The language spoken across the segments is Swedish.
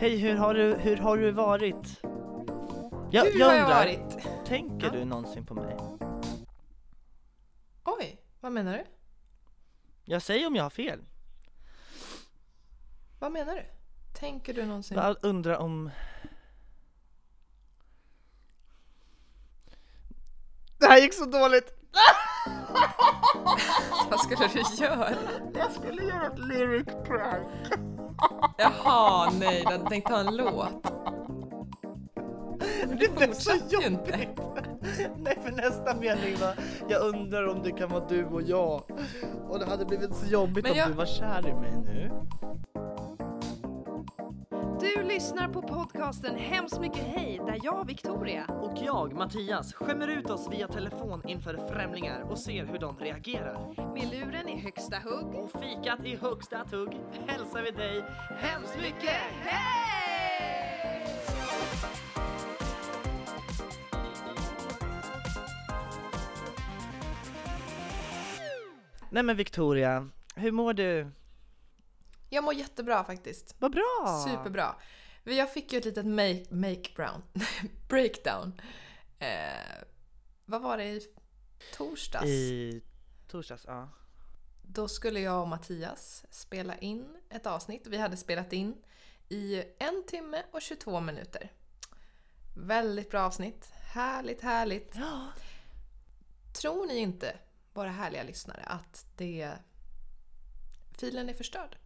Hej, hur har du, hur har du varit? Jag, Hur jag har jag undrar, varit? tänker Ja. du någonsin på mig? Oj, vad menar du? Jag säger om jag har fel. Vad menar du? Tänker du någonsin? Jag undrar om... Det här gick så dåligt! Vad skulle du göra? Jag skulle göra ett lyric prank. Jaha, nej, du hade tänkt ta en låt. Det blev så jobbigt. Nej, för nästa mening var Jag undrar om det kan vara du och jag. Och det hade blivit så jobbigt Men om jag- du var kär i mig nu. Du lyssnar på podcasten Hemskt mycket hej där jag, Victoria, Och jag, Mattias, skämmer ut oss via telefon inför främlingar och ser hur de reagerar. med luren i högsta hugg. Och fikat i högsta tugg hälsar vi dig hemskt mycket hej! Nej men Victoria, hur mår du? Jag mår jättebra faktiskt. Vad bra! Superbra. Jag fick ju ett litet make, make brown, breakdown. Eh, vad var det i torsdags? I torsdags, ja. Då skulle jag och Mattias spela in ett avsnitt. Vi hade spelat in i en timme och 22 minuter. Väldigt bra avsnitt. Härligt, härligt. Tror ni inte, våra härliga lyssnare, att det... filen är förstörd?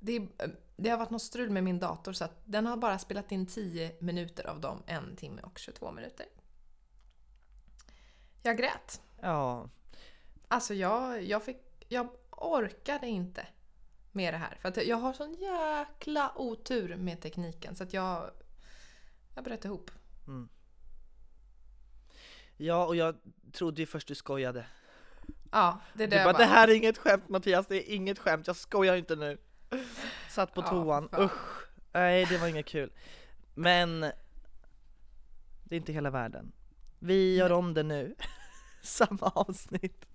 Det, det har varit något strul med min dator så att den har bara spelat in 10 minuter av dem, en timme och 22 minuter. Jag grät. Ja, Alltså jag, jag fick... Jag orkade inte med det här. För att jag har sån jäkla otur med tekniken så att jag... Jag bröt ihop. ja och jag trodde ju först du skojade. Ja, det är det Du bara, bara... det här är inget skämt Mattias, det är inget skämt, jag skojar inte nu. Satt på Ja, toan, fan. usch. Nej, det var inget kul. Men det är inte hela världen. Vi gör om det nu. Samma avsnitt.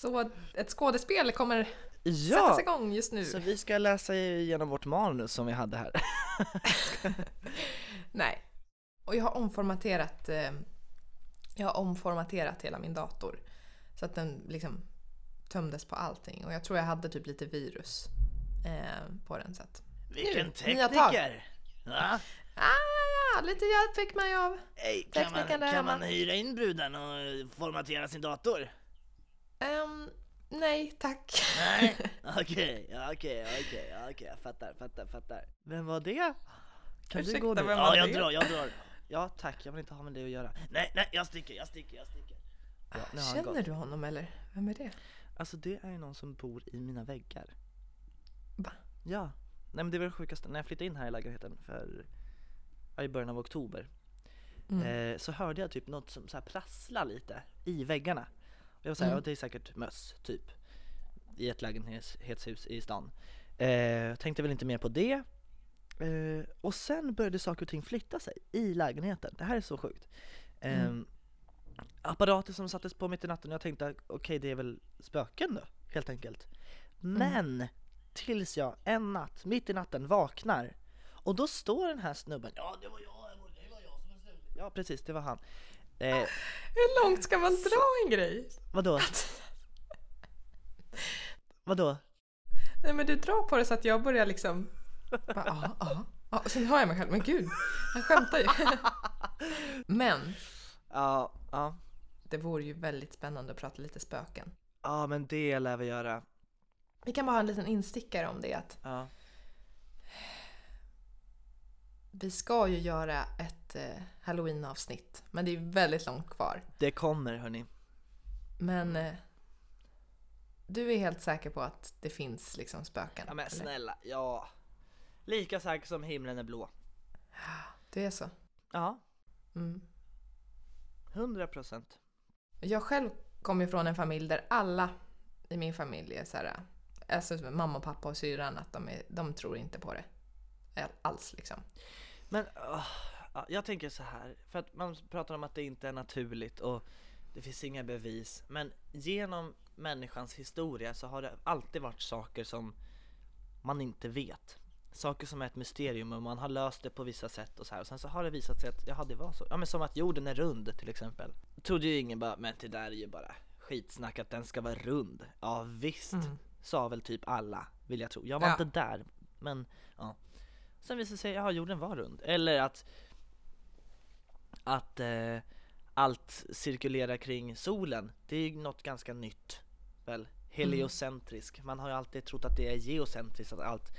Så ett skådespel kommer sättas Ja! igång just nu. Så vi ska läsa igenom vårt manus som vi hade här. Nej. Och jag har omformaterat... Eh, jag har omformaterat hela min dator. Så att den liksom tömdes på allting. Och jag tror jag hade typ lite virus eh, på den. Så att, Vilken Nu, tekniker! Va? ah, ja, lite hjälp fick man ju av. Ey, kan, man, där kan hemma. man hyra in bruden och formatera sin dator? Ehm, nej, tack. Nej, okej, ja, okej, okej, ja, okej, jag fattar, fattar, fattar. Vem var det? Kan du Ursäkta, gå nu? vem Ja, var jag det? drar, jag drar. Ja, tack, jag vill inte ha med det att göra. Nej, nej, jag sticker, jag sticker, jag sticker. Ja, Känner du honom eller? Vem är det? Alltså det är ju någon som bor i mina väggar. Va? Ja. Nej men det var det sjukaste, när jag flyttade in här i lägenheten för, ja, i början av oktober. Mm. Eh, så hörde jag typ något som så här prasslar lite i väggarna. Och jag var såhär, Mm. ja det är säkert möss, typ. I ett lägenhetshus i stan. Eh, tänkte väl inte mer på det. Eh, och sen började saker och ting flytta sig i lägenheten. Det här är så sjukt. Eh, Mm. Apparater som sattes på mitt i natten och jag tänkte okej det är väl spöken då, helt enkelt. Men tills jag en natt, mitt i natten, vaknar och då står den här snubben, ja det var jag, det var jag som var snubben. Ja precis, det var han. Eh, Hur långt ska man dra en grej? vadå? Vadå? Nej men du drar på det så att jag börjar liksom... Ja, ja, ja. Sen hör jag mig själv, men gud, han skämtar ju. Men Ja, ja. det vore ju väldigt spännande att prata lite spöken. Ja men det lär vi göra. Vi kan bara ha en liten instickare om det att Ja. vi ska ju göra ett eh, halloween-avsnitt. Men det är väldigt långt kvar. Det kommer hörni. Men eh, du är helt säker på att det finns liksom spöken? Ja men eller? snälla, ja. Lika säker som himlen är blå. Det är så? Ja, Mm. 100 procent. Jag själv kommer från en familj där alla i min familj är så här, alltså mamma, pappa och syrran, att de, är, de tror inte på det. Alls liksom. Men ja, jag tänker så här, för att man pratar om att det inte är naturligt och det finns inga bevis. Men genom människans historia så har det alltid varit saker som man inte vet. Saker som är ett mysterium och man har löst det på vissa sätt och så här. Och sen så har det visat sig att, jaha det var så. Ja men som att jorden är rund till exempel. Trodde ju ingen bara, men det där är ju bara skitsnack att den ska vara rund. Ja visst, Mm. sa väl typ alla vill jag tro. Jag var Ja. inte där, men ja. Sen visade det sig, ja jorden var rund. Eller att, att eh, allt cirkulerar kring solen. Det är ju något ganska nytt. Väl? Heliocentrisk. Man har ju alltid trott att det är geocentriskt, att allt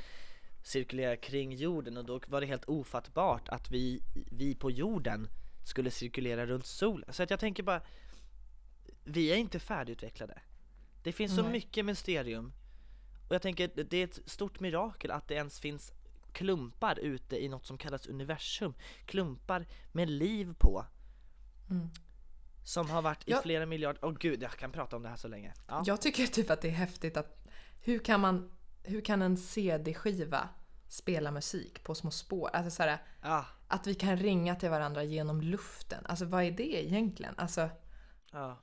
cirkulerar kring jorden och då var det helt ofattbart att vi, vi på jorden skulle cirkulera runt solen. Så att jag tänker bara, vi är inte färdigutvecklade. Det finns så Nej. mycket mysterium. Och jag tänker, det är ett stort mirakel att det ens finns klumpar ute i något som kallas universum. Klumpar med liv på. Mm. Som har varit i flera miljarder, åh gud jag kan prata om det här så länge. Ja. Jag tycker typ att det är häftigt att hur kan man, hur kan en CD-skiva spela musik på små spår? Alltså så här, Ja. att vi kan ringa till varandra genom luften. Alltså vad är det egentligen? Alltså ja.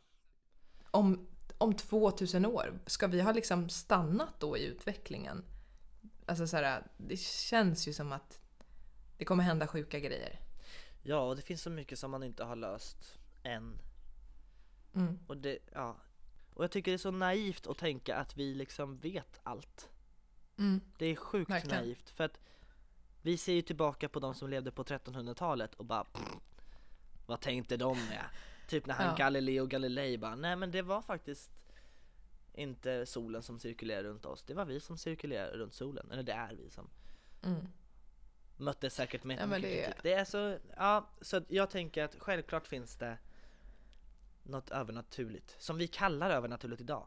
om, om 2000 år, ska vi ha liksom stannat då i utvecklingen? Alltså så här, det känns ju som att det kommer hända sjuka grejer. Ja, och det finns så mycket som man inte har löst än. Mm. Och det, ja. Och jag tycker det är så naivt att tänka att vi liksom vet allt. Mm. Det är sjukt Verkligen. naivt för att vi ser ju tillbaka på de som levde på 1300-talet och bara pff, Vad tänkte de med? Typ när han Ja. Galileo Galilei bara nej men det var faktiskt inte solen som cirkulerar runt oss, det var vi som cirkulerar runt solen, eller det är vi som Mm. mötte säkert med Ja, mycket det är- kritik. Det är så, ja, så jag tänker att självklart finns det något övernaturligt, som vi kallar övernaturligt idag.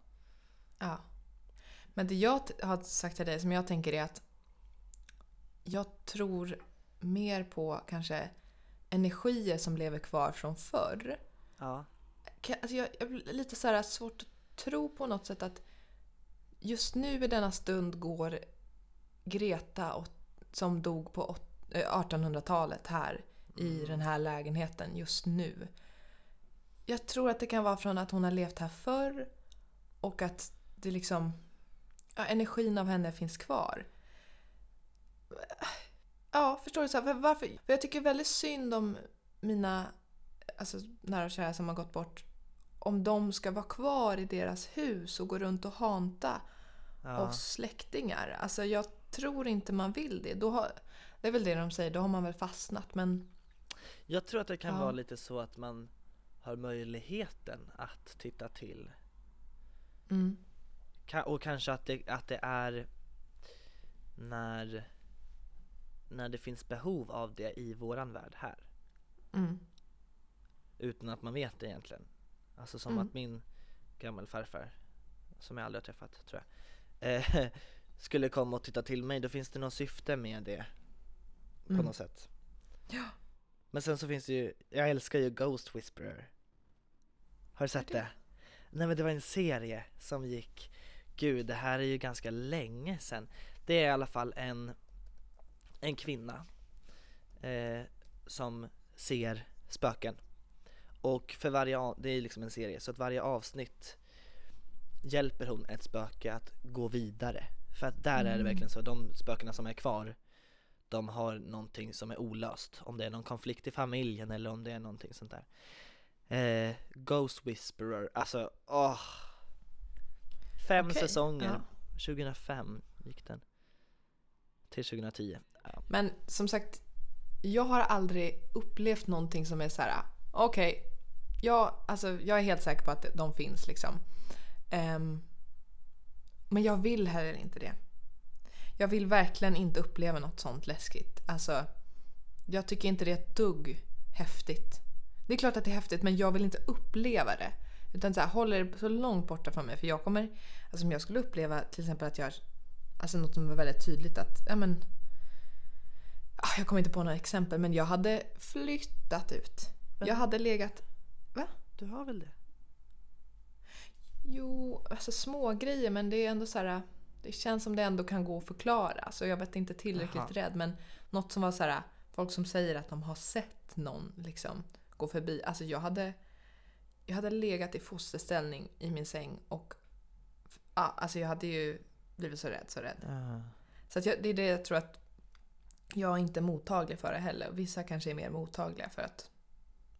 Ja. Men det jag har sagt till dig som jag tänker är att jag tror mer på kanske energier som lever kvar från förr. Ja, Alltså jag, jag blir lite så här svårt att tro på något sätt att just nu i denna stund går Greta och, som dog på åt- eh, 1800-talet här i den här lägenheten just nu. Jag tror att det kan vara från att hon har levt här förr och att det liksom ja, energin av henne finns kvar. Ja, förstår du? Så här, varför? För jag tycker väldigt synd om mina alltså, nära och kära som har gått bort. Om de ska vara kvar i deras hus och gå runt och hanta ja. oss släktingar. Alltså jag tror inte man vill det. Då har, det är väl det de säger, då har man väl fastnat. Men Jag tror att det kan Ja. vara lite så att man har möjligheten att titta till mm, och kanske att det, att det är när, när det finns behov av det i våran värld här mm, utan att man vet det egentligen. Alltså som Mm. att min gammelfarfar, som jag aldrig har träffat tror jag, eh, skulle komma och titta till mig, då finns det något syfte med det på Mm. något sätt. Ja. Men sen så finns det ju, jag älskar ju Ghost Whisperer. Har du sett är det? Nej men det var en serie som gick, gud det här är ju ganska länge sedan. Det är i alla fall en, en kvinna eh, som ser spöken. Och för varje, det är liksom en serie, så att varje avsnitt hjälper hon ett spöke att gå vidare. För att där är det Mm. verkligen så, de spökena som är kvar de har någonting som är olöst. Om det är någon konflikt i familjen eller om det är någonting sånt där. Eh, Ghost Whisperer, alltså åh! Fem Okej, säsonger, ja. 2005 gick den. Till 2010. Ja. Men som sagt, jag har aldrig upplevt någonting som är så här. okej, jag, alltså, jag är helt säker på att de finns liksom. Ehm, men jag vill heller inte det. Jag vill verkligen inte uppleva något sånt läskigt. Alltså, jag tycker inte det är ett dugg häftigt. Det är klart att det är häftigt men jag vill inte uppleva det. Utan så här, håller det så långt borta från mig. För jag kommer, alltså om jag skulle uppleva till exempel att jag, alltså något som var väldigt tydligt att, ja men Ah, Jag kommer inte på några exempel men jag hade flyttat ut. Men- Jag hade legat... Du har väl det? Jo, alltså små grejer men det är ändå så här. Det känns som det ändå kan gå att förklara. Så jag vet inte tillräckligt Jaha. rädd men något som var så här. Folk som säger att de har sett någon liksom gå förbi. Alltså jag hade... Jag hade legat i fosterställning i min säng och... Ja, alltså jag hade ju blivit så rädd, så rädd. Ja. Så jag, det är det jag tror att jag är inte mottaglig för det heller. Vissa kanske är mer mottagliga för att,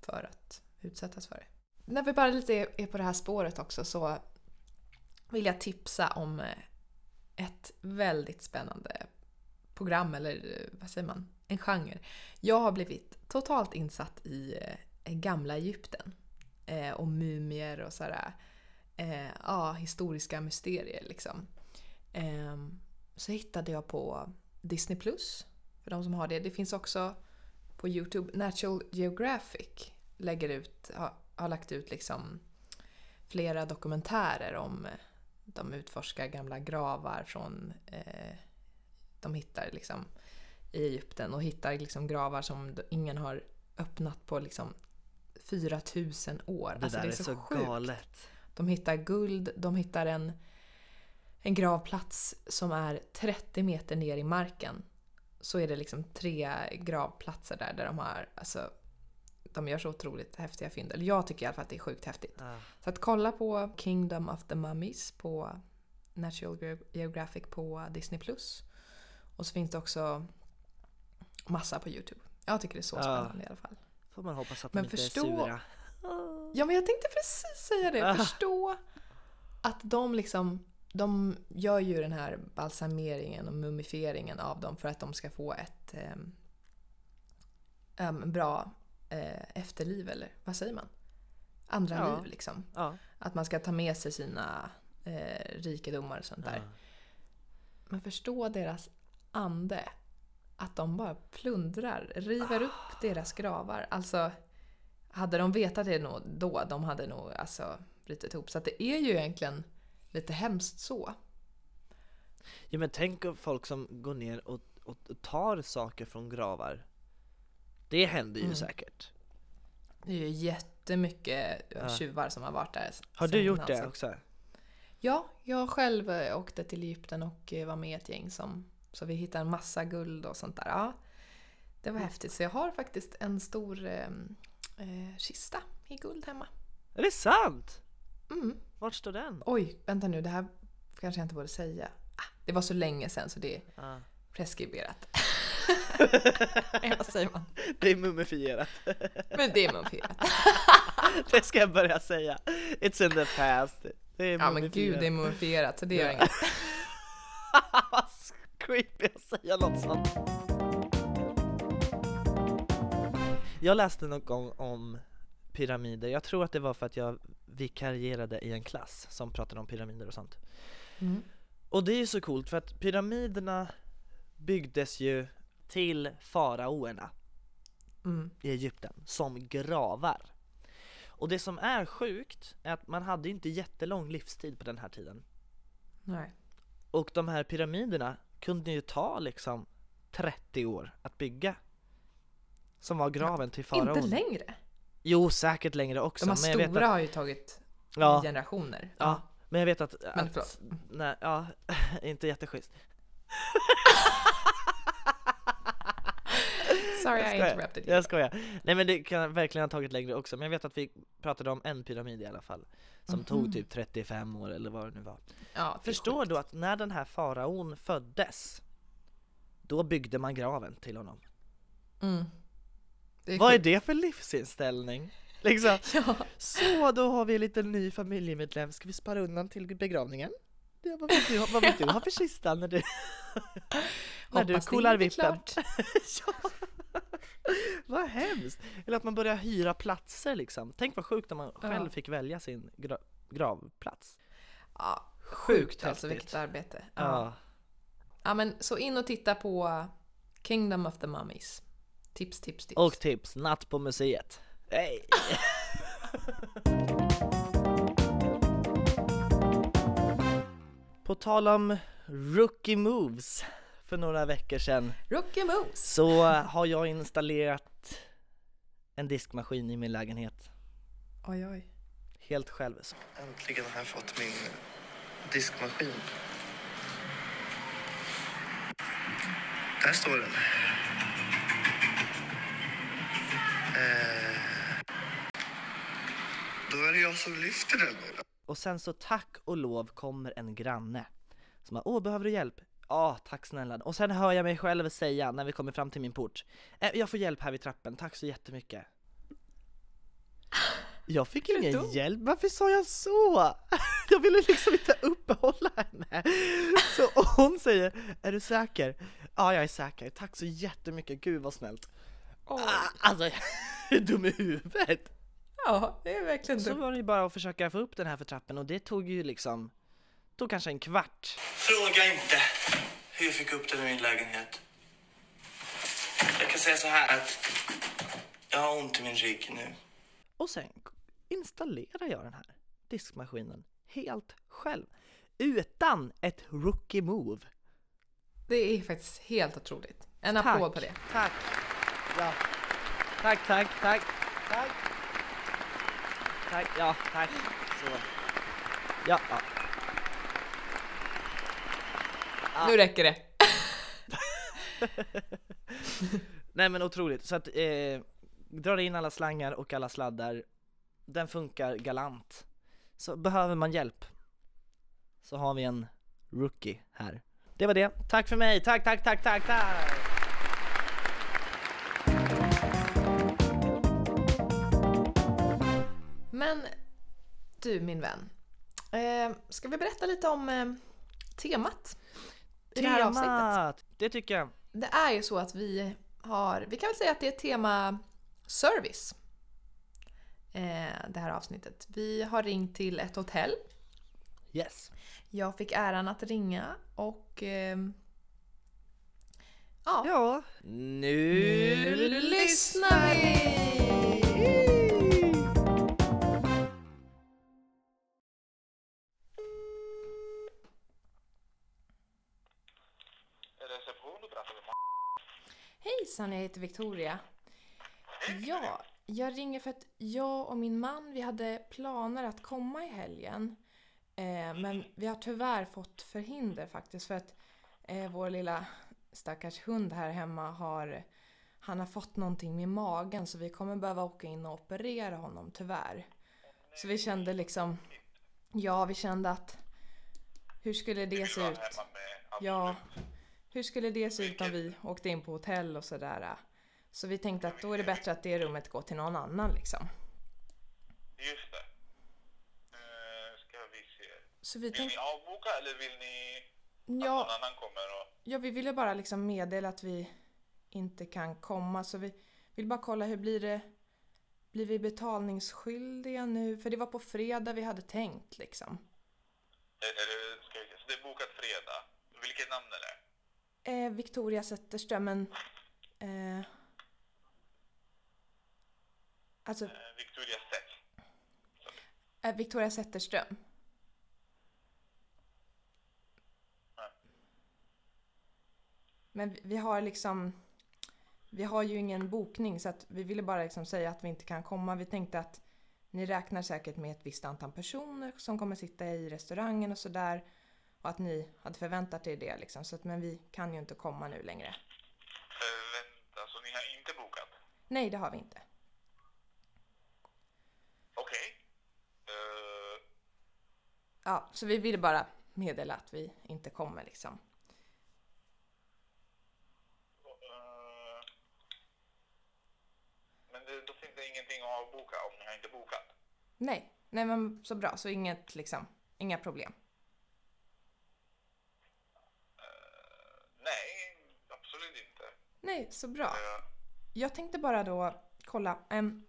för att utsättas för det. När vi bara lite är på det här spåret också så vill jag tipsa om eh, ett väldigt spännande program, eller eh, vad säger man? En genre. Jag har blivit totalt insatt i eh, gamla Egypten. Eh, och mumier och sådär. Eh, ja, historiska mysterier liksom. Eh, så hittade jag på Disney Plus, för de som har det. Det finns också på Youtube. Natural Geographic lägger ut, har, har lagt ut liksom flera dokumentärer om eh, de utforskar gamla gravar från eh, de hittar liksom i Egypten och hittar liksom gravar som ingen har öppnat på liksom 4000 år. Det Alltså, där är så, sjukt. galet. De hittar guld, de hittar en, en gravplats som är 30 meter ner i marken. Så är det liksom tre gravplatser där, där de har, alltså, de gör så otroligt häftiga fynd. Eller jag tycker i alla fall att det är sjukt häftigt. Ja. Så att kolla på Kingdom of the Mummies på National Ge- Geographic på Disney+. Och så finns det också massa på Youtube. Jag tycker det är så Ja. spännande i alla fall. Får man hoppas att Men de inte förstå- är sura. Ja, men jag tänkte precis säga det. Ah. Förstå att de liksom... De gör ju den här balsameringen och mumifieringen av dem för att de ska få ett em, bra eh, efterliv, eller vad säger man? Andra Ja. liv liksom. Ja. Att man ska ta med sig sina eh, rikedomar och sånt där. Ja. Men förstå deras ande. Att de bara plundrar, river upp deras gravar. Alltså, hade de vetat det nog då, de hade nog alltså brutit ihop. Så att det är ju egentligen lite hemskt så. Ja men tänk om folk som går ner och, och tar saker från gravar. Det händer ju Mm. säkert. Det är ju jättemycket Ja. tjuvar som har varit där. Har du gjort det så- också? Ja, jag själv eh, åkte till Egypten och eh, var med i ett gäng som... Så vi hittade en massa guld och sånt där. Ja, det var häftigt. Så jag har faktiskt en stor eh, eh, kista i guld hemma. Är det sant? Mm. Vart står den? Oj, vänta nu. Det här kanske jag inte borde säga. Ah, det var så länge sedan så det är Ah. preskriberat. Vad säger man? Det är mumifierat. Men det är mumifierat. det ska jag börja säga. It's in the past. Det är Ja men gud, det är mumifierat så det gör inget. Creepy att säga något sånt. Jag läste någon gång om pyramider, jag tror att det var för att jag vikarierade i en klass som pratade om pyramider och sånt. Mm. Och det är ju så coolt för att pyramiderna byggdes ju till faraoerna Mm. i Egypten som gravar. Och det som är sjukt är att man hade inte jättelång livstid på den här tiden. Nej. Och de här pyramiderna kunde ju ta liksom 30 år att bygga. Som var graven till faraon. Inte längre. Jo, säkert längre också. De här men jag stora vet att, har ju tagit ja, generationer. ja, men jag vet att, Men att nej, ja, inte jätteschysst. Sorry Jag I interrupted you. Jag skojar. Nej men det kan verkligen ha tagit längre också, men jag vet att vi pratade om en pyramid i alla fall. Som Mhm. tog typ 35 år eller vad det nu var. Ja, är Förstår sjukt. du att när den här faraon föddes, då byggde man graven till honom. Mm. Det Vad är det för livsinställning? Liksom, Ja. så då har vi en liten ny familjemedlem, ska vi spara undan till begravningen? Ja, vad, vill du, vad vill du ha för kista när du, när du Hoppas är vippen? ja. Vad hemskt! Eller att man börjar hyra platser liksom. Tänk vad sjukt om man själv Ja. fick välja sin gra gravplats. Ja, Sjukt sjukt alltså vilket arbete. Ja. Ja. ja men så in och titta på Kingdom of the Mummies. Tips, tips, tips. Och tips, natt på museet. Hej! på tal om rookie moves för några veckor sedan Rookie Moves. så har jag installerat en diskmaskin i min lägenhet. Oj, oj. Helt själv. Äntligen har jag fått min diskmaskin. Där står den. Eh, då är det jag som lyfter den. Och sen så tack och lov kommer en granne som har åh behöver du hjälp? Ja, tack snälla. Och sen hör jag mig själv säga när vi kommer fram till min port. Eh, jag får hjälp här vid trappen, tack så jättemycket. Jag fick ingen dum? hjälp, varför sa jag så? Jag ville liksom inte uppehålla henne. Så hon säger, är du säker? Ja, jag är säker. Tack så jättemycket, gud vad snällt. Oj. Ah, Alltså, är dum i huvudet. Ja, det är verkligen Så dumt. var det ju bara att försöka få upp den här för trappen och det tog ju liksom, tog kanske en kvart. Fråga inte hur jag fick upp den i min lägenhet. Jag kan säga så här att jag har ont i min rygg nu. Och sen installerar jag den här diskmaskinen helt själv. Utan ett rookie move. Det är faktiskt helt otroligt. En Tack. applåd på det. Tack! Ja. Tack, tack, tack, tack! Tack, ja, tack. Så. Ja, ja. Nu räcker det. Nej men otroligt. Så att eh, drar in alla slangar och alla sladdar. Den funkar galant. Så behöver man hjälp så har vi en rookie här. Det var det. Tack för mig. Tack, tack, tack, tack, tack! Men du min vän. Eh, ska vi berätta lite om eh, temat i det här avsnittet? Det tycker jag. Det är ju så att vi har, vi kan väl säga att det är tema service. Eh, det här avsnittet. Vi har ringt till ett hotell. Yes. Jag fick äran att ringa och ehm, ja, Ja. Nu, nu lyssnar vi! Hejsan, jag heter Victoria. Ja, jag ringer för att jag och min man, vi hade planer att komma i helgen. Eh, men vi har tyvärr fått förhinder faktiskt för att eh, vår lilla stackars hund här hemma har han har fått någonting med magen så vi kommer behöva åka in och operera honom tyvärr. Så vi kände liksom, ja vi kände att hur skulle det se ut? Ja, hur skulle det se ut om vi åkte in på hotell och sådär? Så vi tänkte att då är det bättre att det rummet går till någon annan liksom. Just det. Uh, ska vi se. Så vi Vill tänkte, ni avboka eller vill ni att ja, någon annan kommer och... ja, vi ville bara liksom meddela att vi inte kan komma så vi vill bara kolla hur blir det blir vi betalningsskyldiga nu? För det var på fredag vi hade tänkt liksom. Är, är det, ska vi. Så det är bokat fredag. Vilket namn är det? Eh, Victoria Zetterström, men... Eh, alltså, Eh, Victoria Seth. eh, Victoria Zetterström. Men vi, vi har liksom... Vi har ju ingen bokning så att vi ville bara liksom säga att vi inte kan komma. Vi tänkte att ni räknar säkert med ett visst antal personer som kommer sitta i restaurangen och sådär. Och att ni hade förväntat er det liksom. Så att, men vi kan ju inte komma nu längre. Vänta, så ni har inte bokat? Nej, det har vi inte. Okej. Eh, Ja, så vi ville bara meddela att vi inte kommer liksom. eh, men det, då finns det ingenting att avboka om ni har inte bokat? Nej, nej men så bra. Så inget liksom, inga problem. Eh, nej, absolut inte. Nej, så bra. Eh, Jag tänkte bara då kolla. ehm,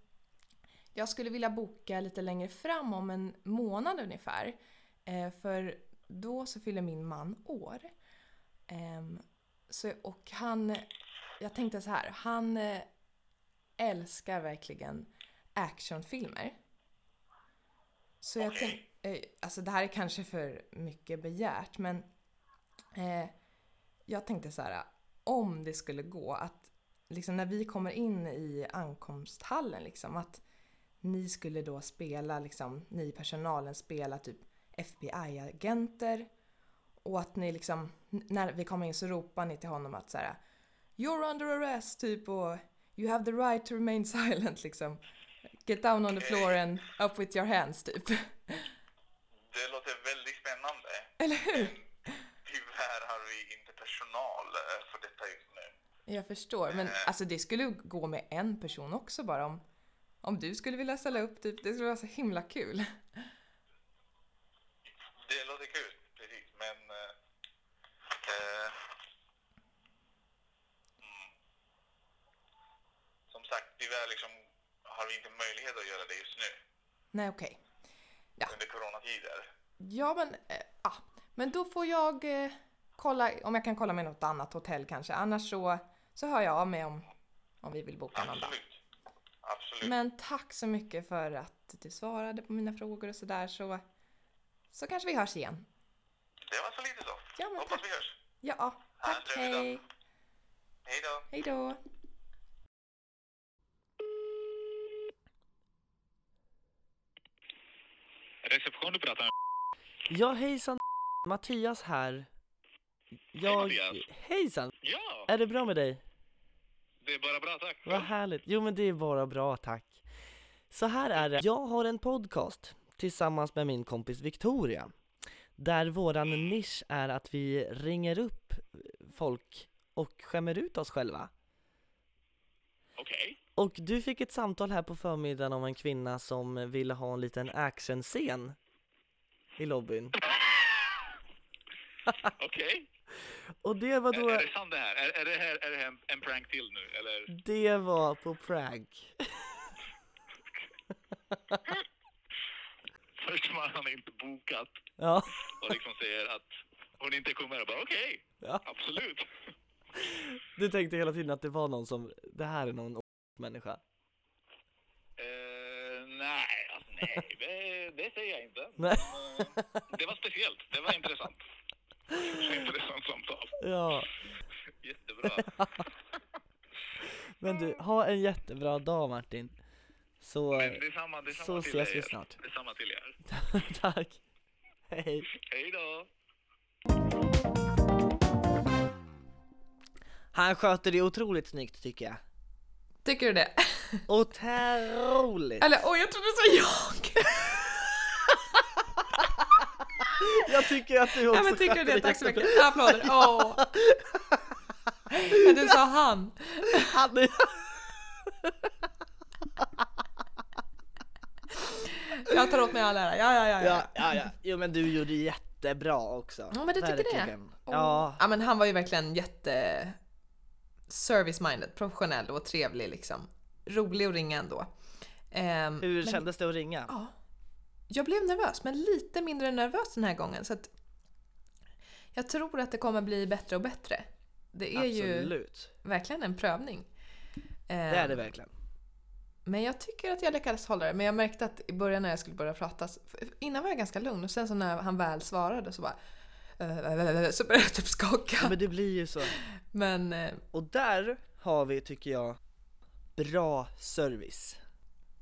jag skulle vilja boka lite längre fram om en månad ungefär. Eh, för då så fyller min man år. Ehm, så, och han, jag tänkte så här, han eh, älskar verkligen actionfilmer. Så jag tänkte, eh, alltså det här är kanske för mycket begärt men eh, jag tänkte så här, om det skulle gå att liksom när vi kommer in i ankomsthallen liksom att ni skulle då spela liksom, ni i personalen spela typ FBI-agenter och att ni liksom, när vi kommer in så ropar ni till honom att så här You're under arrest typ och You have the right to remain silent liksom. Get down on the floor and up with your hands typ. det låter väldigt spännande. Eller hur? Tyvärr har vi inte för detta just nu. Jag förstår, men alltså det skulle gå med en person också bara om, om du skulle vilja ställa upp, typ, det skulle vara så himla kul. Det låter kul, precis, men... Eh, eh, mm. Som sagt, tyvärr liksom har vi inte möjlighet att göra det just nu Nej, okej. under coronatider. Ja, men, eh, ah, men då får jag eh, kolla om jag kan kolla med något annat hotell kanske. Annars så, så hör jag av mig om, om vi vill boka någon dag. Absolut. Men tack så mycket för att du svarade på mina frågor och sådär så, så kanske vi hörs igen. Det var så lite så. Ja, men Hoppas tack. vi hörs. Ja, tack, hej! Hej då. Hej då! Reception du pratar med. Ja hejsan, Mattias här. Jag... Mattias. Hejsan! Ja, Är det bra med dig? Det är bara bra tack. Vad härligt. Jo men det är bara bra, tack. Så här är det. Jag har en podcast tillsammans med min kompis Victoria. Där våran nisch är att vi ringer upp folk och skämmer ut oss själva. Okej. Och du fick ett samtal här på förmiddagen om en kvinna som ville ha en liten actionscen i lobbyn. Okej. Och det var Är, då, är det sant det här? Är, är det här, är det här en, prank till nu eller? det var på prank. Först var han inte bokat Ja, och liksom säger att hon inte kommer. Jag bara okej, ja. absolut. Du tänkte hela tiden att det var någon som, det här är någon människa. Eh, nej, alltså, nej, det, det säger jag inte. Nej. Men, eh, det var speciellt, det var intressant. Intressant samtal. Ja, Jättebra. men du, ha en jättebra dag Martin. Så, Men detsamma, detsamma så till ses vi er. snart. Detsamma till er. tack. Hej. Hej då. Han sköter det otroligt snyggt tycker jag. Tycker du det? Otroligt! Eller oj, jag trodde det var jag! Jag tycker att du också Ja men tycker du det? Tack så mycket. Applåder. Åh! Men du sa han. Han är... Jag tar åt mig all ära. Ja, ja, ja. ja. Ja, ja. Jo men du gjorde jättebra också. Ja, men du tycker det? Åh. Ja, ja men han var ju verkligen jätte service-minded, professionell och trevlig liksom. Rolig att ringa ändå. Ehm, hur men- kändes det att ringa? Ja. Jag blev nervös, men lite mindre nervös den här gången. Så att jag tror att det kommer bli bättre och bättre. Det är ju Absolut. verkligen en prövning. Det är det Ehm, verkligen. Men jag tycker att jag lyckades hålla det. Men jag märkte att i början när jag skulle börja prata, innan var jag ganska lugn och sen så när han väl svarade så bara eh, så började jag typ skaka. Ja, men det blir ju så. Men eh, Och där har vi, tycker jag, bra service.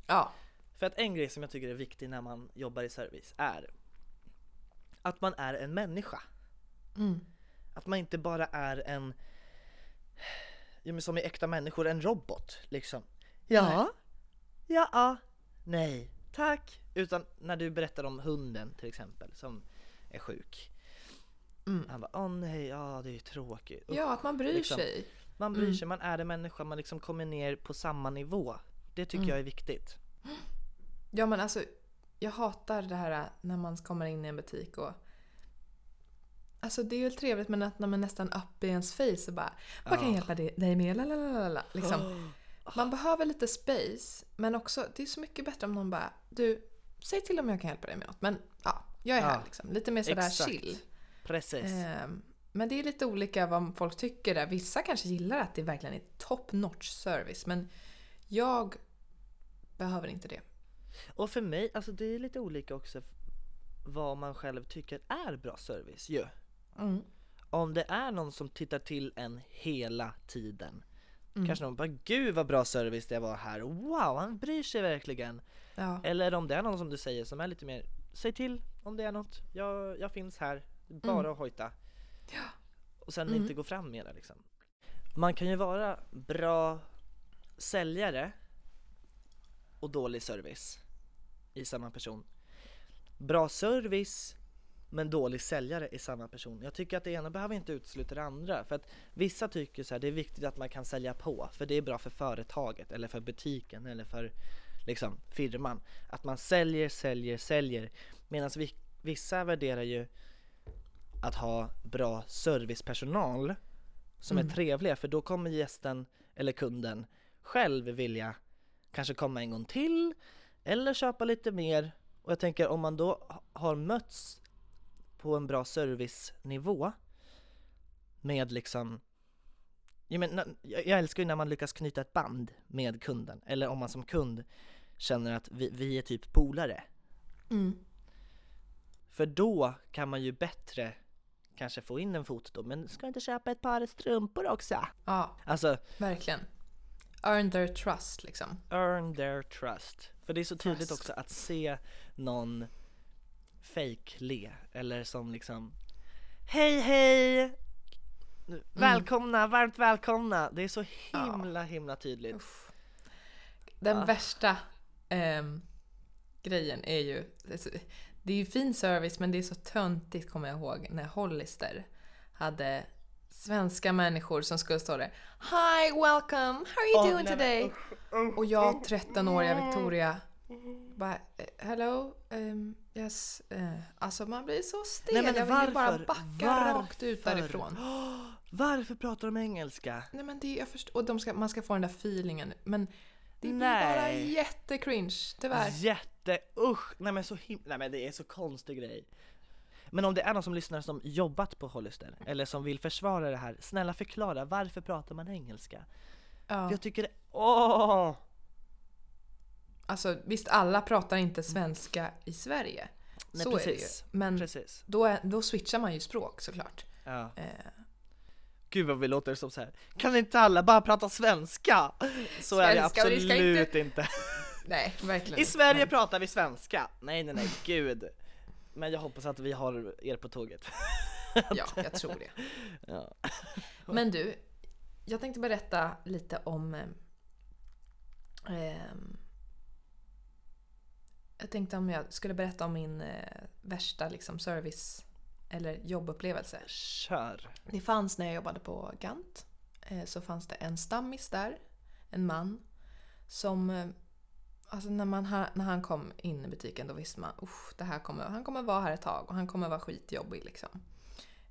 ja, För att en grej som jag tycker är viktig när man jobbar i service är att man är en människa. Mm. Att man inte bara är en, ja, som i äkta människor, en robot liksom. Ja, ja, nej, tack. Utan när du berättar om hunden till exempel som är sjuk. Mm. Han bara, åh nej, ja det är ju tråkigt. Ja, att man bryr liksom. sig. Man bryr Mm. sig, man är en människa, man liksom kommer ner på samma nivå. Det tycker Mm. jag är viktigt. Ja men alltså, jag hatar det här när man kommer in i en butik och Alltså det är ju trevligt men att när man nästan upp i ens face och bara Vad kan jag Ja. hjälpa dig med? Lalalala. Liksom. Man behöver lite space men också det är så mycket bättre om någon bara Du, säg till om jag kan hjälpa dig med något men ja, jag är här Ja. liksom. Lite mer sådär Exakt. chill. Precis. Ehm, men det är lite olika vad folk tycker där. Vissa kanske gillar att det verkligen är top notch service men jag behöver inte det. Och för mig, alltså det är lite olika också vad man själv tycker är bra service ju. Mm. Om det är någon som tittar till en hela tiden. Mm. Kanske någon bara gud vad bra service det var här, wow han bryr sig verkligen. Ja. Eller om det är någon som du säger som är lite mer, säg till om det är något, jag, jag finns här, bara Mm. att hojta. Och sen Mm. inte gå fram med det liksom. Man kan ju vara bra säljare och dålig service i samma person. Bra service men dålig säljare i samma person. Jag tycker att det ena behöver inte utesluta det andra. För att vissa tycker så här, det är viktigt att man kan sälja på, för det är bra för företaget eller för butiken eller för liksom firman. Att man säljer, säljer, säljer. Medan vi, vissa värderar ju att ha bra servicepersonal som Mm. är trevliga för då kommer gästen eller kunden själv vilja kanske komma en gång till eller köpa lite mer. Och jag tänker om man då ha- har mötts på en bra servicenivå med liksom jag, men, jag älskar ju när man lyckas knyta ett band med kunden eller om man som kund känner att vi, vi är typ polare. Mm. För då kan man ju bättre kanske få in en fot då, men ska du inte köpa ett par strumpor också? Ja, Alltså, verkligen. Earn their trust liksom. earn their trust. För det är så tydligt Trust. också att se någon fake le eller som liksom Hej hej! Välkomna, varmt välkomna! Det är så himla himla tydligt. Uff. Den Ah. värsta ehm, grejen är ju... Det är ju fin service men det är så töntigt kommer jag ihåg när Hollister hade svenska människor som skulle stå där Hi, welcome, how are you Åh, doing nej, men today? Och jag 13-åriga Victoria bara eh, Hello, um, yes. eh, alltså man blir så stel, Nej, men jag vill ju bara varför? backa rakt ut Varför? därifrån. Varför pratar de engelska? Nej men det, jag förstår, och de ska, man ska få den där feelingen. Men det blir Nej. bara jättecringe, tyvärr. Jätte, usch! Nej men så him- nej men det är så konstig grej. Men om det är någon som lyssnar som jobbat på Hollister, eller som vill försvara det här, snälla förklara varför pratar man engelska? Ja. jag tycker det, åh! Alltså visst, alla pratar inte svenska i Sverige. Nej, så precis. är det ju. Men Precis. då, är, då switchar man ju språk såklart. Ja. Eh, Gud vad vi låter som så här. kan inte alla bara prata svenska? Så är Svenska, och det absolut inte- inte. nej, verkligen I. Sverige Men- pratar vi svenska. Nej nej nej, gud. Men jag hoppas att vi har er på tåget. Ja, jag tror det. Ja. Men du, jag tänkte berätta lite om... Eh, ehm, jag tänkte om jag skulle berätta om min eh, värsta liksom, service eller jobbupplevelse. Kör. Det fanns när jag jobbade på Gant eh, så fanns det en stammis där, en man, som... Alltså när, man, ha- när han kom in i butiken då visste man usch, det här kommer, han kommer vara här ett tag och han kommer vara skitjobbig liksom.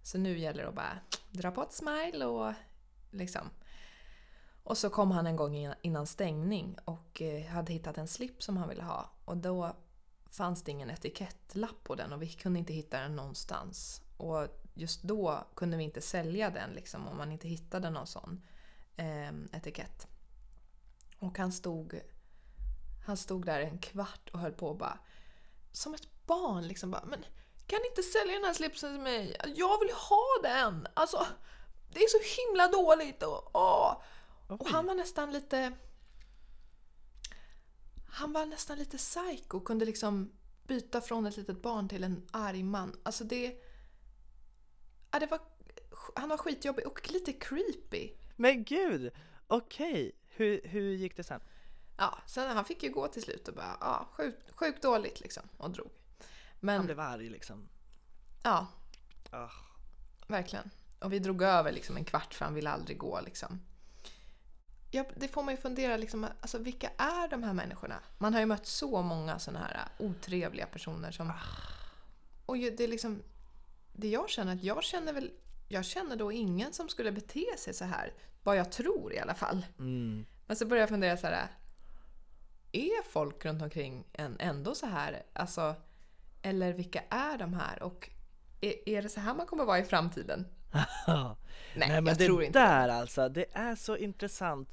Så nu gäller det att bara dra på ett smile och liksom. Och så kom han en gång innan- stängning och eh, hade hittat en slip som han ville ha. Och då fanns det ingen etikettlapp på den och vi kunde inte hitta den någonstans. Och just då kunde vi inte sälja den liksom om man inte hittade någon sån eh, etikett. Och han stod, han stod där en kvart och höll på och bara som ett barn liksom bara men kan ni inte sälja den här slipsen till mig? Jag vill ha den! Alltså det är så himla dåligt och åh. Och han var nästan lite han var nästan lite psycho, kunde liksom byta från ett litet barn till en arg man. Alltså det... Ja, det var, han var skitjobbig och lite creepy. Men gud! Okej, hur, hur gick det sen? Ja, sen han fick ju gå till slut och bara, ja, sjukt, sjukt dåligt liksom. Och drog. Men, Han blev arg liksom. ja, Ah. verkligen. Och vi drog över liksom en kvart för han ville aldrig gå liksom. Ja, det får man ju fundera liksom, alltså vilka är de här människorna? Man har ju mött så många sådana här otrevliga personer som... Och ju- det är liksom... Det jag känner, att jag känner väl... Jag känner då ingen som skulle bete sig så här. Vad jag tror i alla fall. Mm. Men så börjar jag fundera så här. Är folk runt omkring en ändå så här? Alltså, eller vilka är de här? Och är, är det så här man kommer vara i framtiden? Nej, Nej men jag det tror inte där alltså, det är så intressant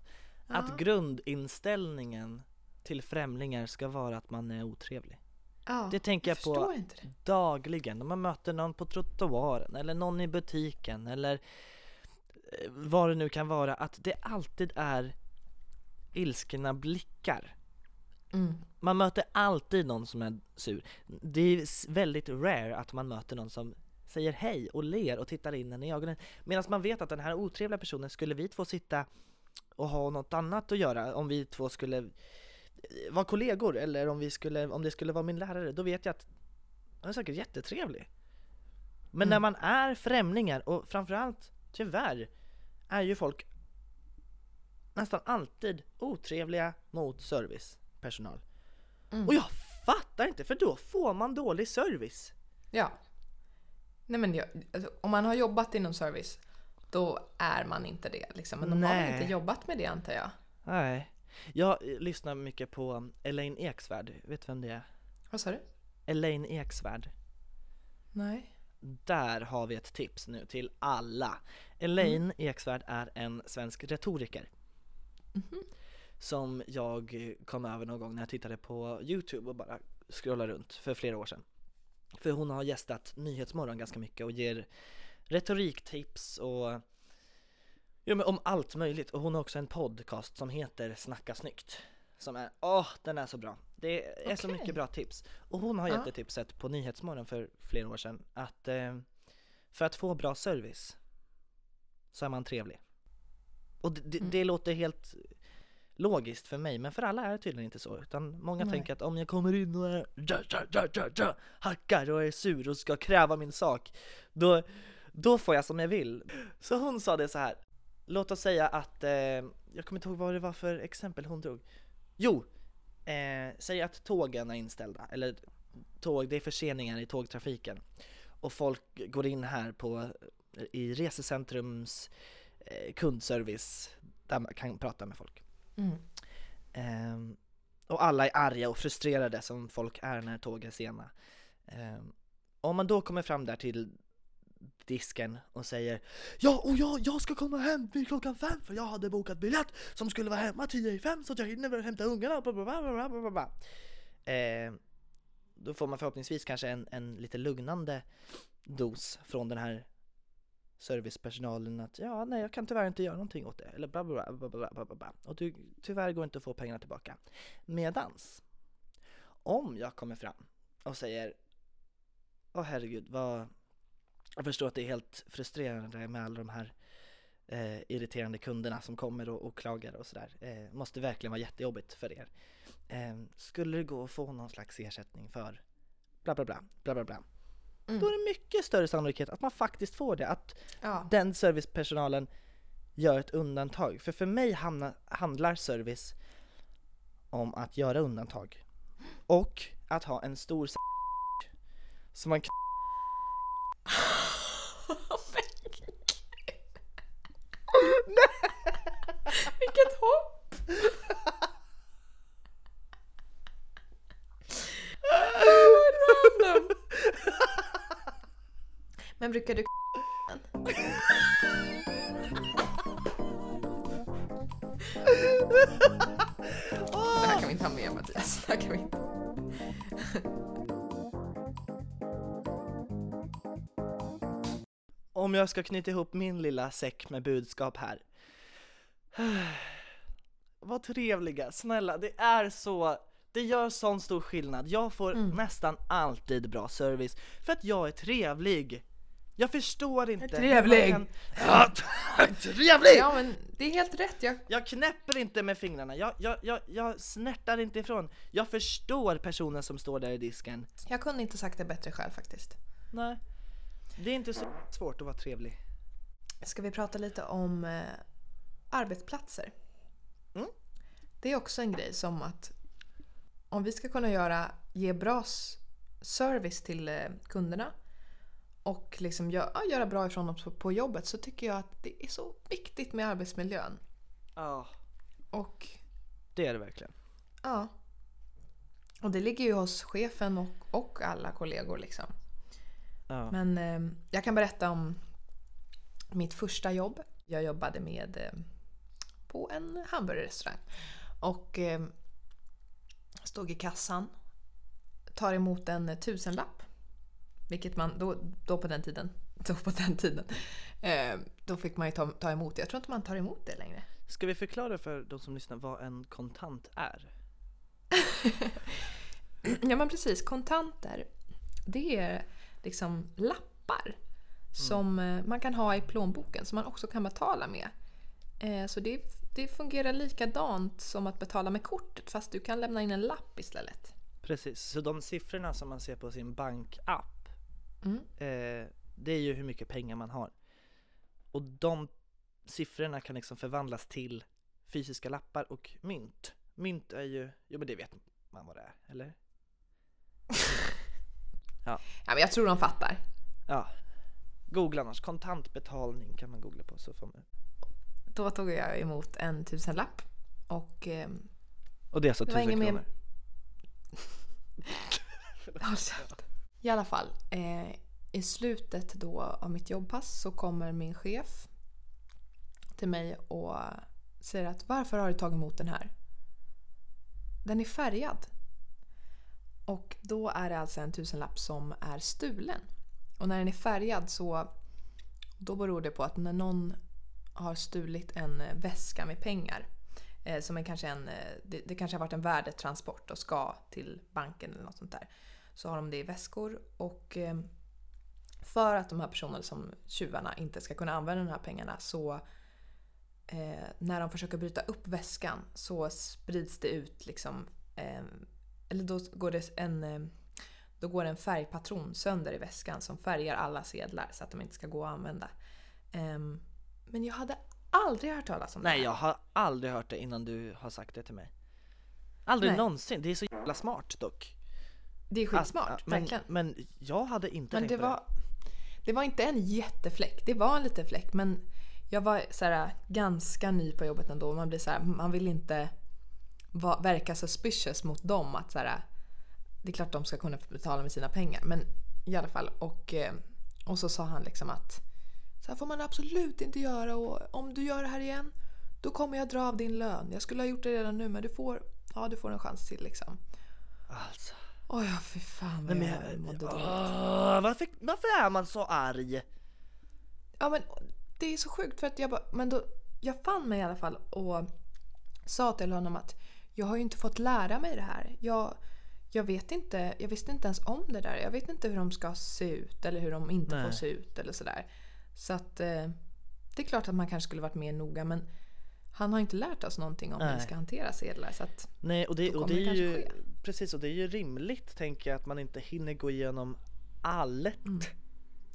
Ja. att grundinställningen till främlingar ska vara att man är otrevlig. Ja, Det tänker jag, förstår på dagligen. Om man möter någon på trottoaren eller någon i butiken eller eh, vad det nu kan vara, att det alltid är ilskna blickar. Mm. Man möter alltid någon som är sur. Det är väldigt rare att man möter någon som säger hej och ler och tittar in en i ögonen. Medan man vet att den här otrevliga personen, skulle vi två sitta och ha något annat att göra, om vi två skulle eh, vara kollegor eller om, vi skulle, om det skulle vara min lärare, då vet jag att han är säkert jättetrevlig. Men Mm. när man är främlingar och framförallt tyvärr är ju folk nästan alltid otrevliga mot servicepersonal. Mm. Och jag fattar inte för då får man dålig service. Ja. Nej men jag, alltså, om man har jobbat inom service, då är man inte det liksom. Men de har väl Nej. inte jobbat med det antar jag? Nej. Jag lyssnar mycket på Elaine Eksvärd, vet du vem det är? Vad sa du? Elaine Eksvärd. Nej. Där har vi ett tips nu till alla. Elaine Eksvärd är en svensk retoriker. Som jag kom över någon gång när jag tittade på Youtube och bara scrollade runt för flera år sedan. För hon har gästat Nyhetsmorgon ganska mycket och ger retoriktips och ja, men om allt möjligt. Och hon har också en podcast som heter Snacka snyggt. Som är, åh den är så bra. Det är så Okej. mycket bra tips. Och hon har gett Ja. det tipset på Nyhetsmorgon för flera år sedan att eh, för att få bra service så är man trevlig. Och det, Mm. det låter helt logiskt för mig, men för alla är det tydligen inte så. Utan många Nej. tänker att om jag kommer in och är ja, ja, ja, ja, ja, hackar och är sur och ska kräva min sak, då, då får jag som jag vill. Så hon sa det så här. Låt oss säga att, eh, jag kommer inte ihåg vad det var för exempel hon drog. Jo, eh, säg att tågen är inställda, eller tåg, det är förseningar i tågtrafiken. Och folk går in här på, i Resecentrums eh, kundservice, där man kan prata med folk. Mm. Ehm, och alla är arga och frustrerade som folk är när tågen är sena. Ehm, om man då kommer fram där till disken och säger Ja, och jag, jag ska komma hem vid klockan fem för jag hade bokat biljett som skulle vara hemma tio i fem så att jag hinner väl hämta ungarna. Bla, ehm, då får man förhoppningsvis kanske en, en lite lugnande dos från den här servicepersonalen att ja, nej jag kan tyvärr inte göra någonting åt det eller bla bla bla bla bla bla bla och du, tyvärr går inte att få pengarna tillbaka. Medans om jag kommer fram och säger Åh herregud vad Jag förstår att det är helt frustrerande med alla de här eh, irriterande kunderna som kommer och, och klagar och sådär. Eh, måste verkligen vara jättejobbigt för er. Eh, skulle det gå att få någon slags ersättning för bla bla bla bla bla bla. Mm. Då är det mycket större sannolikhet att man faktiskt får det. Att Ja. den servicepersonalen gör ett undantag. För för mig hamna, handlar service om att göra undantag. Och att ha en stor som man Men brukar du Det här kan vi inte ha med Mattias. Det här kan vi inte. Om jag ska knyta ihop min lilla säck med budskap här. Var trevliga, snälla, det är så det gör sån stor skillnad. Jag får Mm. nästan alltid bra service för att jag är trevlig. Jag förstår inte. trevlig. man Kan... Ja, trevlig! Ja men det är helt rätt. Jag, Jag knäpper inte med fingrarna, jag, jag, jag, jag snärtar inte ifrån. Jag förstår personen som står där i disken. jag kunde inte sagt det bättre själv faktiskt. Nej, det är inte så svårt att vara trevlig. Ska vi prata lite om eh, arbetsplatser? Mm. Det är också en grej som att om vi ska kunna göra, ge bra service till eh, kunderna och liksom gö- ja, göra bra ifrån dem på, på jobbet så tycker jag att det är så viktigt med arbetsmiljön. Ja, Och det är det verkligen. ja, och det ligger ju hos chefen och, och alla kollegor liksom. Ja. Men eh, jag kan berätta om mitt första jobb. Jag jobbade med eh, på en hamburgerrestaurang. Och eh, stod i kassan. Tar emot en tusenlapp. Vilket man då, då på den tiden, då på den tiden, eh, då fick man ju ta, ta emot det. Jag tror inte man tar emot det längre. Ska vi förklara för de som lyssnar vad en kontant är? Ja men precis, kontanter. Det är liksom lappar som eh, man kan ha i plånboken som man också kan betala med. Eh, Så det, det fungerar likadant som att betala med kortet fast du kan lämna in en lapp istället. Precis, så de siffrorna som man ser på sin bankapp Mm. eh, det är ju hur mycket pengar man har. Och de siffrorna kan liksom förvandlas till fysiska lappar och mynt. Mynt är ju, jo men det vet man vad det är, eller? Ja, men jag tror de fattar. Ja. Googla annars, kontantbetalning kan man googla på så får man. Då tog jag emot en tusenlapp och eh, Och det är alltså Det tusen mer- kronor. Håll käften. I alla fall, eh, i slutet då av mitt jobbpass så kommer min chef till mig och säger att varför har du tagit emot den här? Den är färgad. Och då är det alltså en tusenlapp som är stulen. Och när den är färgad så då beror det på att när någon har stulit en eh, väska med pengar eh, som är kanske en, eh, det, det kanske har varit en värdetransport och ska till banken eller något sånt där. Så har de det i väskor och eh, för att de här personerna som tjuvarna inte ska kunna använda de här pengarna så eh, när de försöker bryta upp väskan så sprids det ut liksom eh, eller då går det en eh, då går en färgpatron sönder i väskan som färgar alla sedlar så att de inte ska gå att använda. Ehm, men jag hade aldrig hört talas om det Nej jag har aldrig hört det innan du har sagt det till mig. Aldrig Nej. någonsin, det är så jävla smart dock. Det är skitsmart, Alltså, men, verkligen. men jag hade inte Men tänkt det på var, det var inte en jättefläck. Det var en liten fläck men jag var så här, ganska ny på jobbet ändå. Man blir så här, man vill inte va, verka suspicious mot dem. Att så här, det är klart de ska kunna betala med sina pengar. Men i alla fall. Och, eh, och så sa han liksom att så här får man absolut inte göra och om du gör det här igen då kommer jag dra av din lön. Jag skulle ha gjort det redan nu men du får, ja, du får en chans till liksom. det. Alltså. Oj, ja, fy fan vad Nej, jag men, mådde dåligt. Åh, varför, varför är man så arg? Ja men det är så sjukt för att jag bara, men då, jag fann mig i alla fall och sa till honom att jag har ju inte fått lära mig det här. Jag, jag vet inte, jag visste inte ens om det där. Jag vet inte hur de ska se ut eller hur de inte Nej. får se ut eller sådär. Så att eh, det är klart att man kanske skulle varit mer noga men han har inte lärt oss någonting om hur vi ska hantera sedlar så att Nej och det, Då och kommer det det är kanske ju, ske. Precis och det är ju rimligt tänker jag att man inte hinner gå igenom allt.